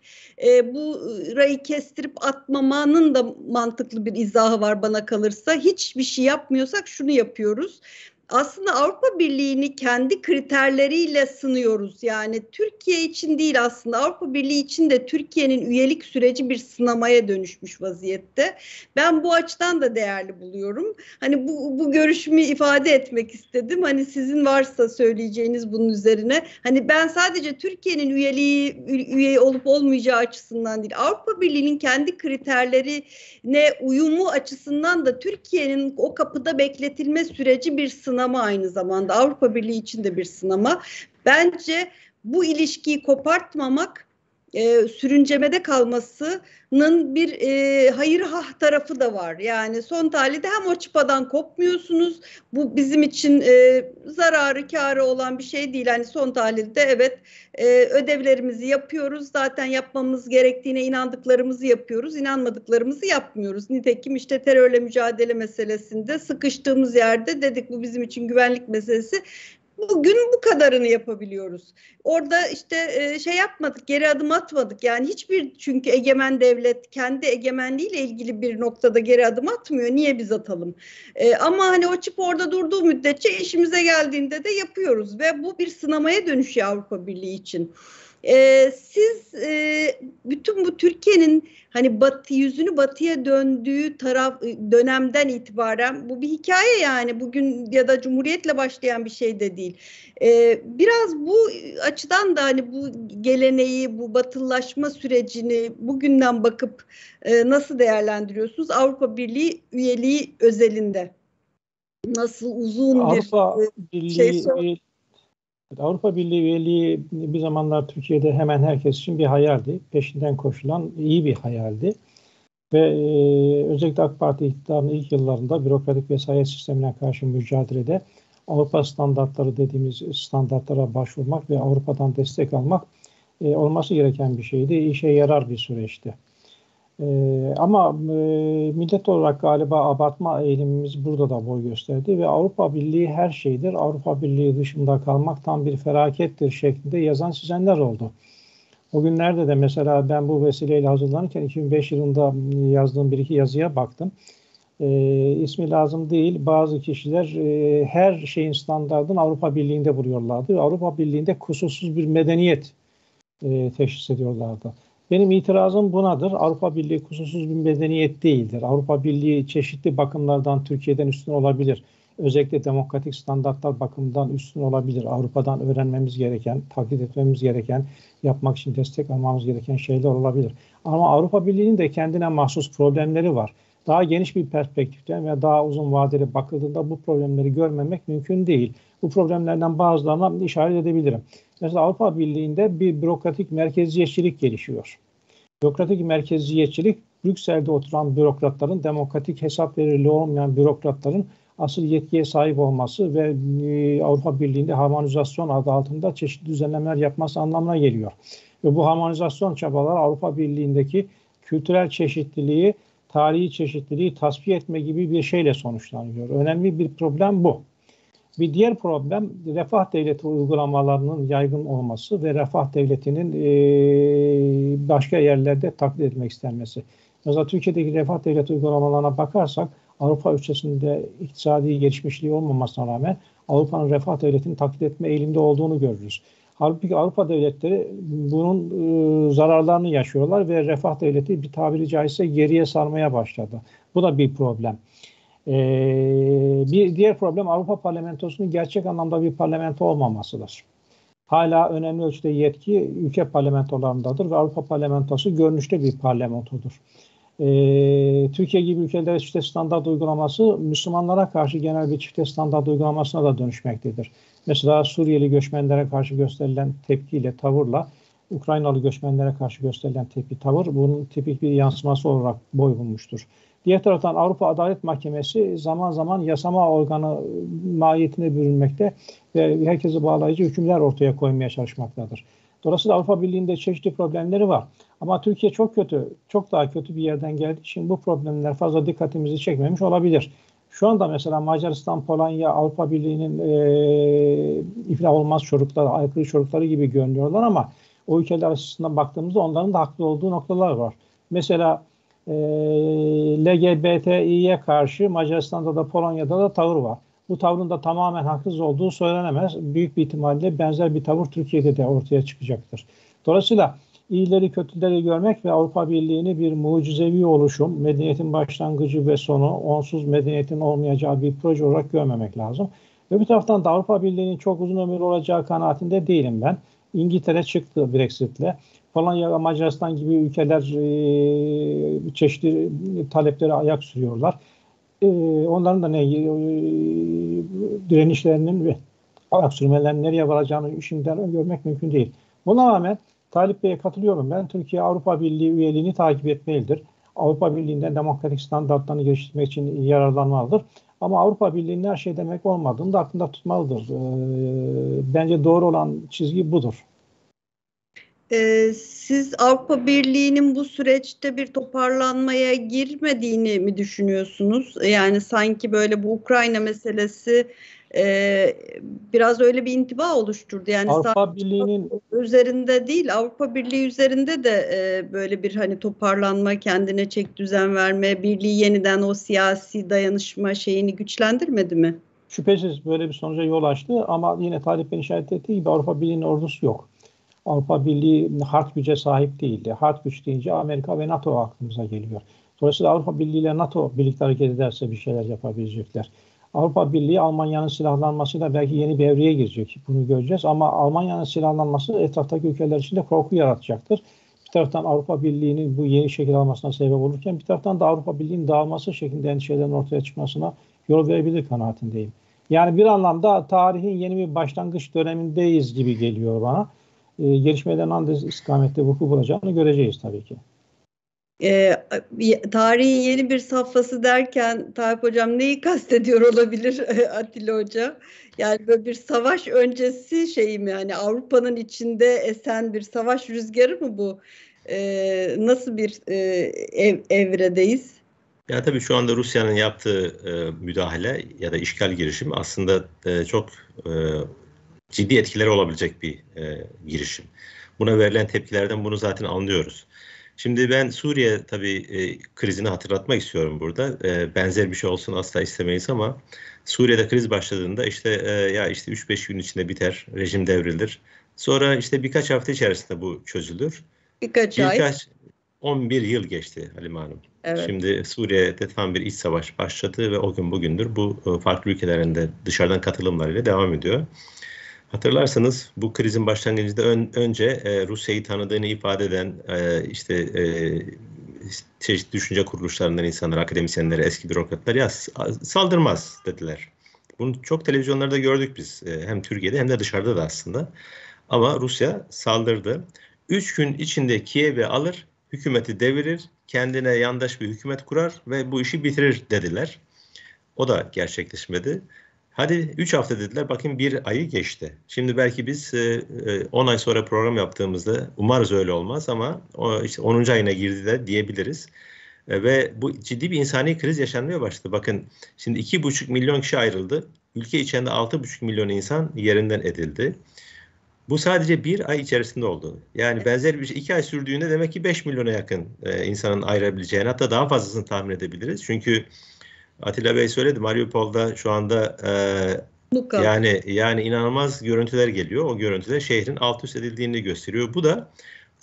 Speaker 1: e, bu rayı kestirip atmamanın da mantıklı bir izahı var bana kalırsa. Hiçbir şey yapmıyorsak şunu yapıyoruz aslında Avrupa Birliği'ni kendi kriterleriyle sınıyoruz. Yani Türkiye için değil aslında Avrupa Birliği için de Türkiye'nin üyelik süreci bir sınamaya dönüşmüş vaziyette. Ben bu açıdan da değerli buluyorum. Hani bu, bu görüşümü ifade etmek istedim. Hani sizin varsa söyleyeceğiniz bunun üzerine. Hani ben sadece Türkiye'nin üyeliği üye olup olmayacağı açısından değil. Avrupa Birliği'nin kendi kriterlerine uyumu açısından da Türkiye'nin o kapıda bekletilme süreci bir sınama sınama aynı zamanda. Avrupa Birliği için de bir sınama. Bence bu ilişkiyi kopartmamak e, sürüncemede kalmasının bir e, hayır hah tarafı da var. Yani son tahlilde hem o çıpadan kopmuyorsunuz. Bu bizim için e, zararı karı olan bir şey değil. Hani son tahlilde evet e, ödevlerimizi yapıyoruz. Zaten yapmamız gerektiğine inandıklarımızı yapıyoruz. İnanmadıklarımızı yapmıyoruz. Nitekim işte terörle mücadele meselesinde sıkıştığımız yerde dedik bu bizim için güvenlik meselesi. Bugün bu kadarını yapabiliyoruz. Orada işte e, şey yapmadık, geri adım atmadık. Yani hiçbir çünkü egemen devlet kendi egemenliğiyle ilgili bir noktada geri adım atmıyor. Niye biz atalım? E, ama hani o çip orada durduğu müddetçe işimize geldiğinde de yapıyoruz ve bu bir sınamaya dönüşüyor Avrupa Birliği için. E, siz e, bütün bu Türkiye'nin hani batı yüzünü batıya döndüğü taraf dönemden itibaren bu bir hikaye yani bugün ya da cumhuriyetle başlayan bir şey de değil. E, biraz bu açıdan da hani bu geleneği, bu batılılaşma sürecini bugünden bakıp e, nasıl değerlendiriyorsunuz Avrupa Birliği üyeliği özelinde? Nasıl uzun
Speaker 2: Avrupa bir şey Birliği Avrupa Birliği üyeliği bir zamanlar Türkiye'de hemen herkes için bir hayaldi. Peşinden koşulan iyi bir hayaldi. Ve e, özellikle AK Parti iktidarının ilk yıllarında bürokratik vesayet sistemine karşı mücadelede Avrupa standartları dediğimiz standartlara başvurmak ve Avrupa'dan destek almak e, olması gereken bir şeydi. İşe yarar bir süreçti. Ee, ama e, millet olarak galiba abartma eğilimimiz burada da boy gösterdi ve Avrupa Birliği her şeydir. Avrupa Birliği dışında kalmak tam bir felakettir şeklinde yazan çizenler oldu. O günlerde de mesela ben bu vesileyle hazırlanırken 2005 yılında yazdığım bir iki yazıya baktım. E, ismi lazım değil. Bazı kişiler e, her şeyin standartını Avrupa Birliği'nde buluyorlardı. Avrupa Birliği'nde kusursuz bir medeniyet e, teşhis ediyorlardı. Benim itirazım bunadır. Avrupa Birliği kusursuz bir medeniyet değildir. Avrupa Birliği çeşitli bakımlardan Türkiye'den üstün olabilir. Özellikle demokratik standartlar bakımından üstün olabilir. Avrupa'dan öğrenmemiz gereken, taklit etmemiz gereken, yapmak için destek almamız gereken şeyler olabilir. Ama Avrupa Birliği'nin de kendine mahsus problemleri var. Daha geniş bir perspektiften ve daha uzun vadeli bakıldığında bu problemleri görmemek mümkün değil. Bu problemlerden bazılarına işaret edebilirim. Mesela Avrupa Birliği'nde bir bürokratik merkeziyetçilik gelişiyor. Bürokratik merkeziyetçilik Brüksel'de oturan bürokratların, demokratik hesap verirliği olmayan bürokratların asıl yetkiye sahip olması ve e, Avrupa Birliği'nde harmonizasyon adı altında çeşitli düzenlemeler yapması anlamına geliyor. Ve bu harmonizasyon çabaları Avrupa Birliği'ndeki kültürel çeşitliliği, tarihi çeşitliliği tasfiye etme gibi bir şeyle sonuçlanıyor. Önemli bir problem bu. Bir diğer problem refah devleti uygulamalarının yaygın olması ve refah devletinin e, başka yerlerde taklit etmek istenmesi. Mesela Türkiye'deki refah devleti uygulamalarına bakarsak Avrupa ölçüsünde iktisadi gelişmişliği olmamasına rağmen Avrupa'nın refah devletini taklit etme eğilimde olduğunu görürüz. Halbuki Avrupa devletleri bunun e, zararlarını yaşıyorlar ve refah devleti bir tabiri caizse geriye sarmaya başladı. Bu da bir problem. Ee, bir diğer problem Avrupa Parlamentosu'nun gerçek anlamda bir parlamento olmamasıdır. Hala önemli ölçüde yetki ülke parlamentolarındadır ve Avrupa Parlamentosu görünüşte bir parlamentodur. Ee, Türkiye gibi ülkelerde çifte standart uygulaması Müslümanlara karşı genel bir çifte standart uygulamasına da dönüşmektedir. Mesela Suriyeli göçmenlere karşı gösterilen tepkiyle, tavırla Ukraynalı göçmenlere karşı gösterilen tepki, tavır bunun tipik bir yansıması olarak boy bulmuştur. Diğer taraftan Avrupa Adalet Mahkemesi zaman zaman yasama organı mahiyetine bürünmekte ve herkesi bağlayıcı hükümler ortaya koymaya çalışmaktadır. Dolayısıyla Avrupa Birliği'nde çeşitli problemleri var. Ama Türkiye çok kötü, çok daha kötü bir yerden geldiği için bu problemler fazla dikkatimizi çekmemiş olabilir. Şu anda mesela Macaristan, Polonya, Avrupa Birliği'nin e, iflah olmaz çocukları, aykırı çocukları gibi görünüyorlar ama o ülkeler açısından baktığımızda onların da haklı olduğu noktalar var. Mesela e, LGBTİ'ye karşı Macaristan'da da Polonya'da da tavır var. Bu tavrın da tamamen haksız olduğu söylenemez. Büyük bir ihtimalle benzer bir tavır Türkiye'de de ortaya çıkacaktır. Dolayısıyla iyileri kötüleri görmek ve Avrupa Birliği'ni bir mucizevi oluşum, medeniyetin başlangıcı ve sonu, onsuz medeniyetin olmayacağı bir proje olarak görmemek lazım. Bir taraftan da Avrupa Birliği'nin çok uzun ömürlü olacağı kanaatinde değilim ben. İngiltere çıktı Brexit'le. Polonya ve Macaristan gibi ülkeler e, çeşitli taleplere ayak sürüyorlar. E, onların da ne e, direnişlerinin ve ayak sürmelerinin nereye varacağını şimdiden görmek mümkün değil. Buna rağmen Talip Bey'e katılıyorum ben. Türkiye Avrupa Birliği üyeliğini takip etmelidir. Avrupa Birliği'nden demokratik standartlarını geliştirmek için yararlanmalıdır. Ama Avrupa Birliği'nin her şey demek olmadığını da aklında tutmalıdır. Ee, bence doğru olan çizgi budur.
Speaker 1: Ee, siz Avrupa Birliği'nin bu süreçte bir toparlanmaya girmediğini mi düşünüyorsunuz? Yani sanki böyle bu Ukrayna meselesi e, biraz öyle bir intiba oluşturdu. Yani
Speaker 2: Avrupa Birliği'nin
Speaker 1: üzerinde değil, Avrupa Birliği üzerinde de e, böyle bir hani toparlanma, kendine çek düzen verme, birliği yeniden o siyasi dayanışma şeyini güçlendirmedi mi?
Speaker 2: Şüphesiz böyle bir sonuca yol açtı ama yine Talip Bey'in işaret ettiği gibi Avrupa Birliği'nin ordusu yok. Avrupa Birliği hard güce sahip değildi. Hard güç deyince Amerika ve NATO aklımıza geliyor. Dolayısıyla Avrupa Birliği ile NATO birlikte hareket ederse bir şeyler yapabilecekler. Avrupa Birliği Almanya'nın silahlanmasıyla belki yeni bir evreye girecek. Bunu göreceğiz ama Almanya'nın silahlanması etraftaki ülkeler için de korku yaratacaktır. Bir taraftan Avrupa Birliği'nin bu yeni şekil almasına sebep olurken bir taraftan da Avrupa Birliği'nin dağılması şeklinde endişelerin ortaya çıkmasına yol verebilir kanaatindeyim. Yani bir anlamda tarihin yeni bir başlangıç dönemindeyiz gibi geliyor bana. E, gelişmelerin hangi istikamette vuku bulacağını göreceğiz tabii ki.
Speaker 1: E, tarihin yeni bir safhası derken Tayyip Hocam neyi kastediyor olabilir Atilla Hoca? Yani böyle bir savaş öncesi şey mi? Yani Avrupa'nın içinde esen bir savaş rüzgarı mı bu? E, nasıl bir e, ev, evredeyiz?
Speaker 3: Ya tabii şu anda Rusya'nın yaptığı e, müdahale ya da işgal girişimi aslında e, çok e, ciddi etkileri olabilecek bir e, girişim. Buna verilen tepkilerden bunu zaten anlıyoruz. Şimdi ben Suriye tabii e, krizini hatırlatmak istiyorum burada. E, benzer bir şey olsun asla istemeyiz ama Suriye'de kriz başladığında işte e, ya işte 3-5 gün içinde biter, rejim devrilir. Sonra işte birkaç hafta içerisinde bu çözülür.
Speaker 1: Birkaç, birkaç ay.
Speaker 3: 11 yıl geçti Halime Hanım. Evet. Şimdi Suriye'de tam bir iç savaş başladı ve o gün bugündür bu e, farklı ülkelerinde dışarıdan katılımlarıyla devam ediyor. Hatırlarsanız bu krizin başlangıcında ön, önce e, Rusya'yı tanıdığını ifade eden e, işte e, çeşitli düşünce kuruluşlarından insanlar, akademisyenler, eski bürokratlar ya saldırmaz dediler. Bunu çok televizyonlarda gördük biz. E, hem Türkiye'de hem de dışarıda da aslında. Ama Rusya saldırdı. Üç gün içinde Kiev'i alır, hükümeti devirir, kendine yandaş bir hükümet kurar ve bu işi bitirir dediler. O da gerçekleşmedi. Hadi 3 hafta dediler. Bakın bir ayı geçti. Şimdi belki biz 10 e, ay sonra program yaptığımızda umarız öyle olmaz ama işte 10. ayına girdi de diyebiliriz. E, ve bu ciddi bir insani kriz yaşanmaya başladı. Bakın şimdi 2,5 milyon kişi ayrıldı. Ülke içinde 6,5 milyon insan yerinden edildi. Bu sadece bir ay içerisinde oldu. Yani benzer bir şey iki ay sürdüğünde demek ki 5 milyona yakın e, insanın ayrılabileceğini hatta daha fazlasını tahmin edebiliriz. Çünkü Atilla Bey söyledi Mariupol'da şu anda e, yani yani inanılmaz görüntüler geliyor. O görüntüler şehrin alt üst edildiğini gösteriyor. Bu da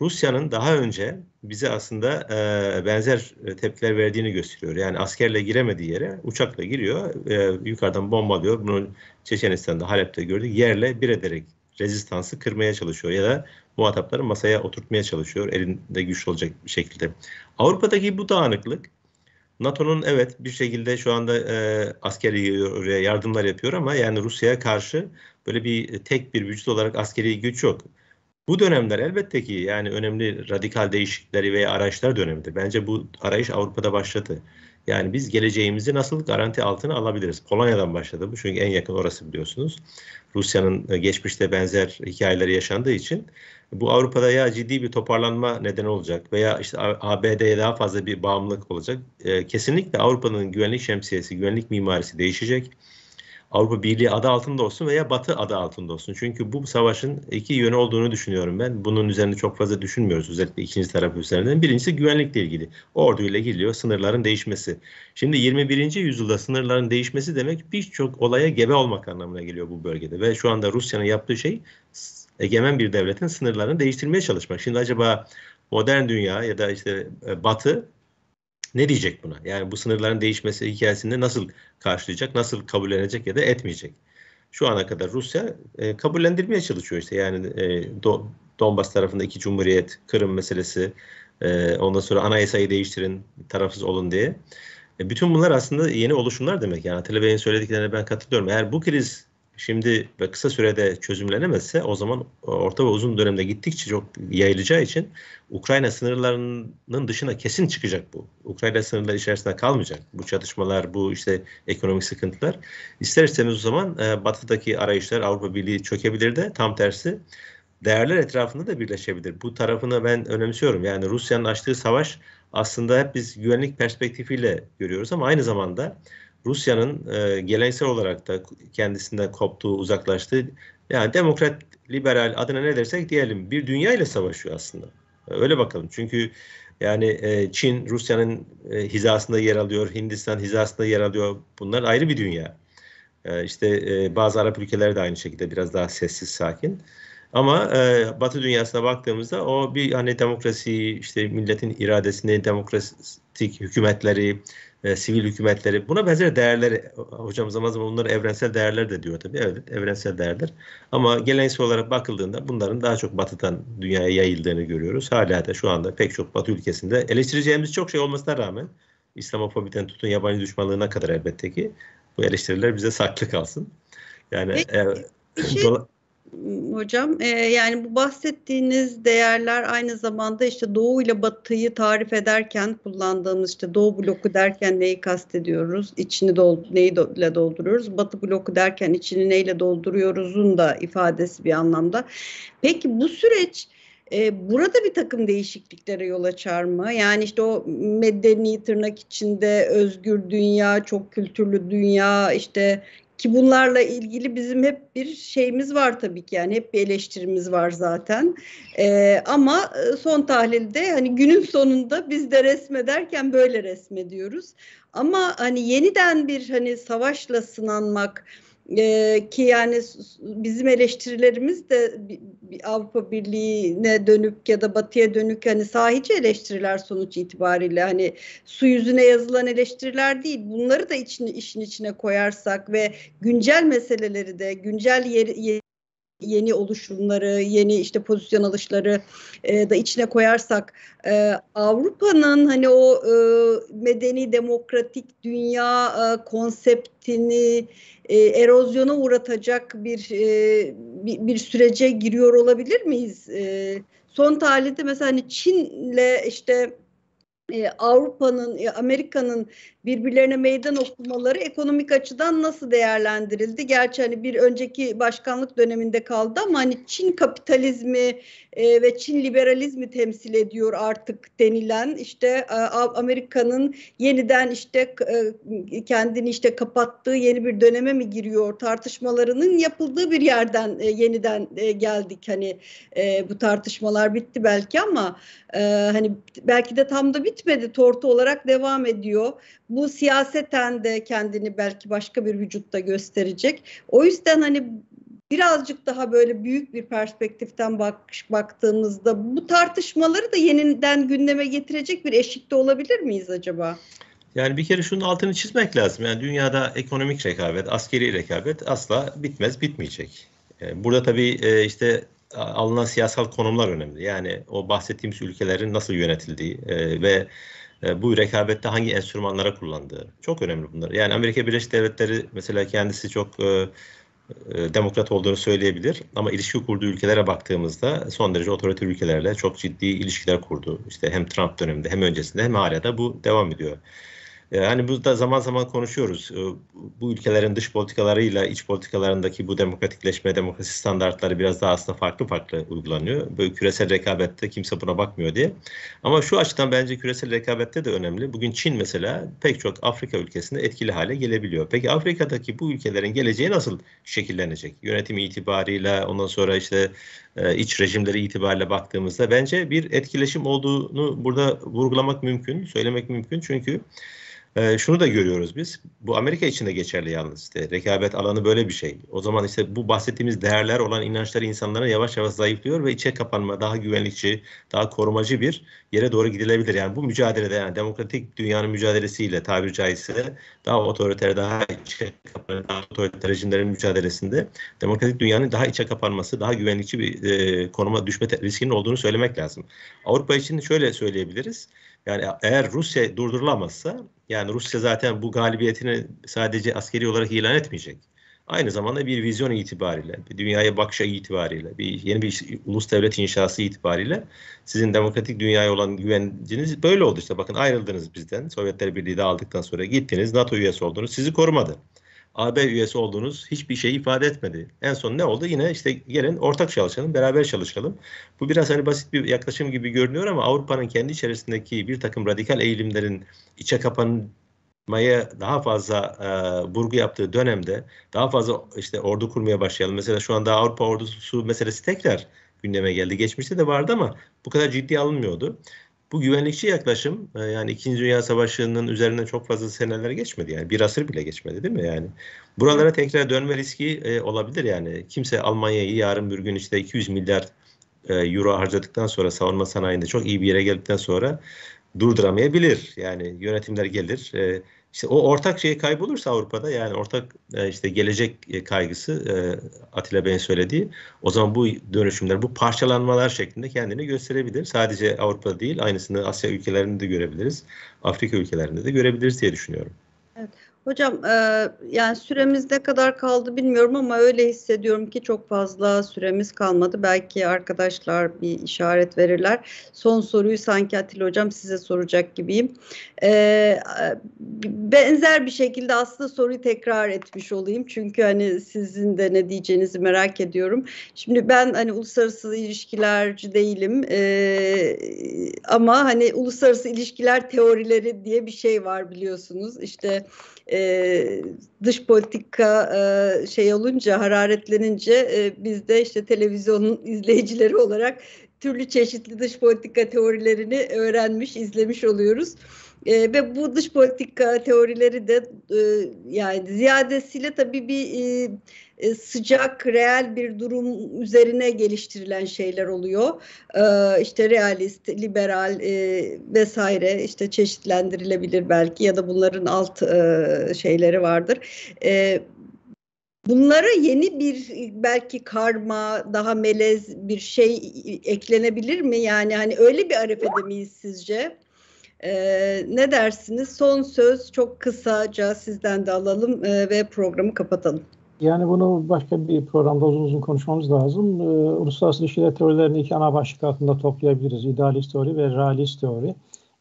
Speaker 3: Rusya'nın daha önce bize aslında e, benzer tepkiler verdiğini gösteriyor. Yani askerle giremediği yere uçakla giriyor, e, yukarıdan bombalıyor. Bunu Çeçenistan'da, Halep'te gördük. Yerle bir ederek rezistansı kırmaya çalışıyor ya da muhatapları masaya oturtmaya çalışıyor elinde güçlü olacak bir şekilde. Avrupa'daki bu dağınıklık NATO'nun evet bir şekilde şu anda e, askeri oraya yardımlar yapıyor ama yani Rusya'ya karşı böyle bir tek bir vücut olarak askeri güç yok. Bu dönemler elbette ki yani önemli radikal değişiklikleri veya araçlar dönemidir. Bence bu arayış Avrupa'da başladı. Yani biz geleceğimizi nasıl garanti altına alabiliriz? Polonya'dan başladı bu çünkü en yakın orası biliyorsunuz. Rusya'nın e, geçmişte benzer hikayeleri yaşandığı için bu Avrupa'da ya ciddi bir toparlanma neden olacak veya işte ABD'ye daha fazla bir bağımlılık olacak. E, kesinlikle Avrupa'nın güvenlik şemsiyesi, güvenlik mimarisi değişecek. Avrupa Birliği adı altında olsun veya Batı adı altında olsun. Çünkü bu savaşın iki yönü olduğunu düşünüyorum ben. Bunun üzerinde çok fazla düşünmüyoruz özellikle ikinci taraf üzerinden. Birincisi güvenlikle ilgili. Orduyla geliyor sınırların değişmesi. Şimdi 21. yüzyılda sınırların değişmesi demek birçok olaya gebe olmak anlamına geliyor bu bölgede. Ve şu anda Rusya'nın yaptığı şey egemen bir devletin sınırlarını değiştirmeye çalışmak. Şimdi acaba modern dünya ya da işte e, Batı ne diyecek buna? Yani bu sınırların değişmesi hikayesinde nasıl karşılayacak, nasıl kabullenecek ya da etmeyecek? Şu ana kadar Rusya e, kabullendirmeye çalışıyor işte yani e, Do Donbas tarafında iki cumhuriyet, Kırım meselesi, e, ondan sonra anayasayı değiştirin, tarafsız olun diye. E, bütün bunlar aslında yeni oluşumlar demek. Yani Atilla Bey'in söylediklerine ben katılıyorum. Eğer bu kriz şimdi ve kısa sürede çözümlenemezse o zaman orta ve uzun dönemde gittikçe çok yayılacağı için Ukrayna sınırlarının dışına kesin çıkacak bu. Ukrayna sınırları içerisinde kalmayacak. Bu çatışmalar, bu işte ekonomik sıkıntılar. İster istemez o zaman e, batıdaki arayışlar Avrupa Birliği çökebilir de tam tersi değerler etrafında da birleşebilir. Bu tarafını ben önemsiyorum. Yani Rusya'nın açtığı savaş aslında hep biz güvenlik perspektifiyle görüyoruz ama aynı zamanda Rusya'nın e, geleneksel olarak da kendisinden koptuğu, uzaklaştığı yani demokrat, liberal adına ne dersek diyelim bir dünya ile savaşıyor aslında. Öyle bakalım. Çünkü yani e, Çin Rusya'nın e, hizasında yer alıyor, Hindistan hizasında yer alıyor. Bunlar ayrı bir dünya. E, işte e, bazı Arap ülkeler de aynı şekilde biraz daha sessiz, sakin. Ama e, Batı dünyasına baktığımızda o bir hani demokrasi, işte milletin iradesini, demokratik hükümetleri, e, sivil hükümetleri buna benzer değerleri hocam zaman zaman bunları evrensel değerler de diyor tabii. Evet evrensel değerler. Ama geleneksel olarak bakıldığında bunların daha çok batıdan dünyaya yayıldığını görüyoruz. Hala da şu anda pek çok batı ülkesinde eleştireceğimiz çok şey olmasına rağmen İslamofobiden tutun yabancı düşmanlığına kadar elbette ki bu eleştiriler bize saklı kalsın. Yani
Speaker 1: Peki, e, bir şey, hocam. Ee, yani bu bahsettiğiniz değerler aynı zamanda işte Doğu ile Batı'yı tarif ederken kullandığımız işte Doğu bloku derken neyi kastediyoruz? İçini dol neyi ile dolduruyoruz? Batı bloku derken içini neyle dolduruyoruzun da ifadesi bir anlamda. Peki bu süreç e, burada bir takım değişikliklere yol açar mı? Yani işte o medeni tırnak içinde özgür dünya, çok kültürlü dünya, işte ki bunlarla ilgili bizim hep bir şeyimiz var tabii ki yani hep bir eleştirimiz var zaten. Ee, ama son tahlilde hani günün sonunda biz de resmederken böyle resmediyoruz. Ama hani yeniden bir hani savaşla sınanmak, ee, ki yani bizim eleştirilerimiz de Avrupa Birliği'ne dönük ya da Batı'ya dönük hani sahici eleştiriler sonuç itibariyle hani su yüzüne yazılan eleştiriler değil. Bunları da için, işin içine koyarsak ve güncel meseleleri de güncel yer, yeni oluşumları, yeni işte pozisyon alışları e, da içine koyarsak e, Avrupa'nın hani o e, medeni demokratik dünya e, konseptini e, erozyona uğratacak bir, e, bir bir sürece giriyor olabilir miyiz? E, son tarihte mesela hani Çin'le işte e, Avrupa'nın, e, Amerika'nın birbirlerine meydan okumaları ekonomik açıdan nasıl değerlendirildi? Gerçi hani bir önceki başkanlık döneminde kaldı ama hani Çin kapitalizmi e, ve Çin liberalizmi temsil ediyor artık denilen işte e, Amerika'nın yeniden işte e, kendini işte kapattığı yeni bir döneme mi giriyor tartışmalarının yapıldığı bir yerden e, yeniden e, geldik hani e, bu tartışmalar bitti belki ama e, hani belki de tam da bitmedi tortu olarak devam ediyor bu siyaseten de kendini belki başka bir vücutta gösterecek. O yüzden hani birazcık daha böyle büyük bir perspektiften bak, baktığımızda bu tartışmaları da yeniden gündeme getirecek bir eşikte olabilir miyiz acaba?
Speaker 3: Yani bir kere şunun altını çizmek lazım. Yani dünyada ekonomik rekabet, askeri rekabet asla bitmez, bitmeyecek. Yani burada tabii e, işte alınan siyasal konumlar önemli. Yani o bahsettiğimiz ülkelerin nasıl yönetildiği e, ve e, bu rekabette hangi enstrümanlara kullandığı çok önemli bunlar. Yani Amerika Birleşik Devletleri mesela kendisi çok e, e, demokrat olduğunu söyleyebilir ama ilişki kurduğu ülkelere baktığımızda son derece otoriter ülkelerle çok ciddi ilişkiler kurdu. İşte hem Trump döneminde hem öncesinde hem hala da bu devam ediyor. Yani burada zaman zaman konuşuyoruz. Ee, bu ülkelerin dış politikalarıyla iç politikalarındaki bu demokratikleşme, demokrasi standartları biraz daha aslında farklı farklı uygulanıyor. Böyle küresel rekabette kimse buna bakmıyor diye. Ama şu açıdan bence küresel rekabette de önemli. Bugün Çin mesela pek çok Afrika ülkesinde etkili hale gelebiliyor. Peki Afrika'daki bu ülkelerin geleceği nasıl şekillenecek? Yönetimi itibariyle ondan sonra işte e, iç rejimleri itibariyle baktığımızda bence bir etkileşim olduğunu burada vurgulamak mümkün, söylemek mümkün. Çünkü ee, şunu da görüyoruz biz. Bu Amerika için de geçerli yalnız. İşte rekabet alanı böyle bir şey. O zaman işte bu bahsettiğimiz değerler olan inançlar insanlara yavaş yavaş zayıflıyor ve içe kapanma, daha güvenlikçi, daha korumacı bir yere doğru gidilebilir. Yani bu mücadelede yani demokratik dünyanın mücadelesiyle tabiri caizse daha otoriter, daha içe kapanan, daha otoriter rejimlerin mücadelesinde demokratik dünyanın daha içe kapanması, daha güvenlikçi bir e, konuma düşme riskinin olduğunu söylemek lazım. Avrupa için şöyle söyleyebiliriz. Yani eğer Rusya durdurulamazsa yani Rusya zaten bu galibiyetini sadece askeri olarak ilan etmeyecek. Aynı zamanda bir vizyon itibariyle, bir dünyaya bakış itibariyle, bir yeni bir ulus devlet inşası itibariyle sizin demokratik dünyaya olan güvenciniz böyle oldu işte. Bakın ayrıldınız bizden. Sovyetler Birliği de aldıktan sonra gittiniz, NATO üyesi oldunuz. Sizi korumadı. AB üyesi olduğunuz hiçbir şey ifade etmedi. En son ne oldu? Yine işte gelin ortak çalışalım, beraber çalışalım. Bu biraz hani basit bir yaklaşım gibi görünüyor ama Avrupa'nın kendi içerisindeki bir takım radikal eğilimlerin içe kapanmaya daha fazla e, vurgu yaptığı dönemde daha fazla işte ordu kurmaya başlayalım. Mesela şu anda Avrupa ordusu meselesi tekrar gündeme geldi. Geçmişte de vardı ama bu kadar ciddi alınmıyordu. Bu güvenlikçi yaklaşım e, yani İkinci Dünya Savaşı'nın üzerinden çok fazla seneler geçmedi yani bir asır bile geçmedi değil mi yani? Buralara tekrar dönme riski e, olabilir yani. Kimse Almanya'yı yarın bir gün işte 200 milyar e, euro harcadıktan sonra savunma sanayinde çok iyi bir yere geldikten sonra durduramayabilir. Yani yönetimler gelir. İşte o ortak şey kaybolursa Avrupa'da yani ortak e, işte gelecek e, kaygısı e, Atilla Bey'in söylediği o zaman bu dönüşümler, bu parçalanmalar şeklinde kendini gösterebilir. Sadece Avrupa değil, aynısını Asya ülkelerinde de görebiliriz. Afrika ülkelerinde de görebiliriz diye düşünüyorum.
Speaker 1: Evet. Hocam e, yani süremiz ne kadar kaldı bilmiyorum ama öyle hissediyorum ki çok fazla süremiz kalmadı. Belki arkadaşlar bir işaret verirler. Son soruyu sanki Atilla Hocam size soracak gibiyim. E, benzer bir şekilde aslında soruyu tekrar etmiş olayım. Çünkü hani sizin de ne diyeceğinizi merak ediyorum. Şimdi ben hani uluslararası ilişkilerci değilim. E, ama hani uluslararası ilişkiler teorileri diye bir şey var biliyorsunuz. İşte e, dış politika e, şey olunca hararetlenince e, biz de işte televizyonun izleyicileri olarak türlü çeşitli dış politika teorilerini öğrenmiş, izlemiş oluyoruz. E, ve bu dış politika teorileri de e, yani ziyadesiyle tabii bir e, e, sıcak, reel bir durum üzerine geliştirilen şeyler oluyor. E, işte realist, liberal e, vesaire işte çeşitlendirilebilir belki ya da bunların alt e, şeyleri vardır. E, Bunlara yeni bir belki karma, daha melez bir şey eklenebilir mi? Yani hani öyle bir arefede miyiz sizce? Ee, ne dersiniz? Son söz çok kısaca sizden de alalım e, ve programı kapatalım.
Speaker 2: Yani bunu başka bir programda uzun uzun konuşmamız lazım. Ee, uluslararası ilişkiler teorilerini iki ana başlık altında toplayabiliriz. İdealist teori ve realist teori.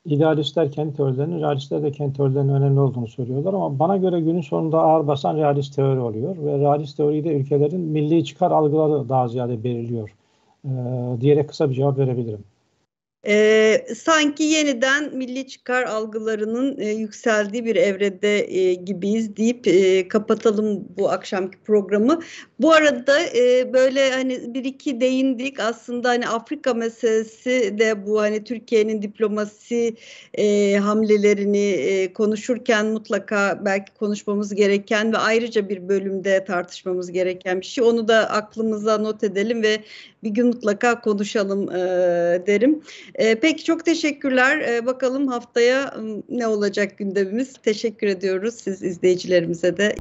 Speaker 2: İdealistler kendi teorilerinin, realistler de kendi teorilerinin önemli olduğunu söylüyorlar ama bana göre günün sonunda ağır basan realist teori oluyor ve realist teoride ülkelerin milli çıkar algıları daha ziyade belirliyor ee, diyerek kısa bir cevap verebilirim.
Speaker 1: E, sanki yeniden milli çıkar algılarının e, yükseldiği bir evrede e, gibiyiz deyip e, kapatalım bu akşamki programı. Bu arada e, böyle hani bir iki değindik aslında hani Afrika meselesi de bu hani Türkiye'nin diplomasi e, hamlelerini e, konuşurken mutlaka belki konuşmamız gereken ve ayrıca bir bölümde tartışmamız gereken bir şey. Onu da aklımıza not edelim ve bir gün mutlaka konuşalım e, derim. E, peki çok teşekkürler. E, bakalım haftaya ne olacak gündemimiz. Teşekkür ediyoruz siz izleyicilerimize de.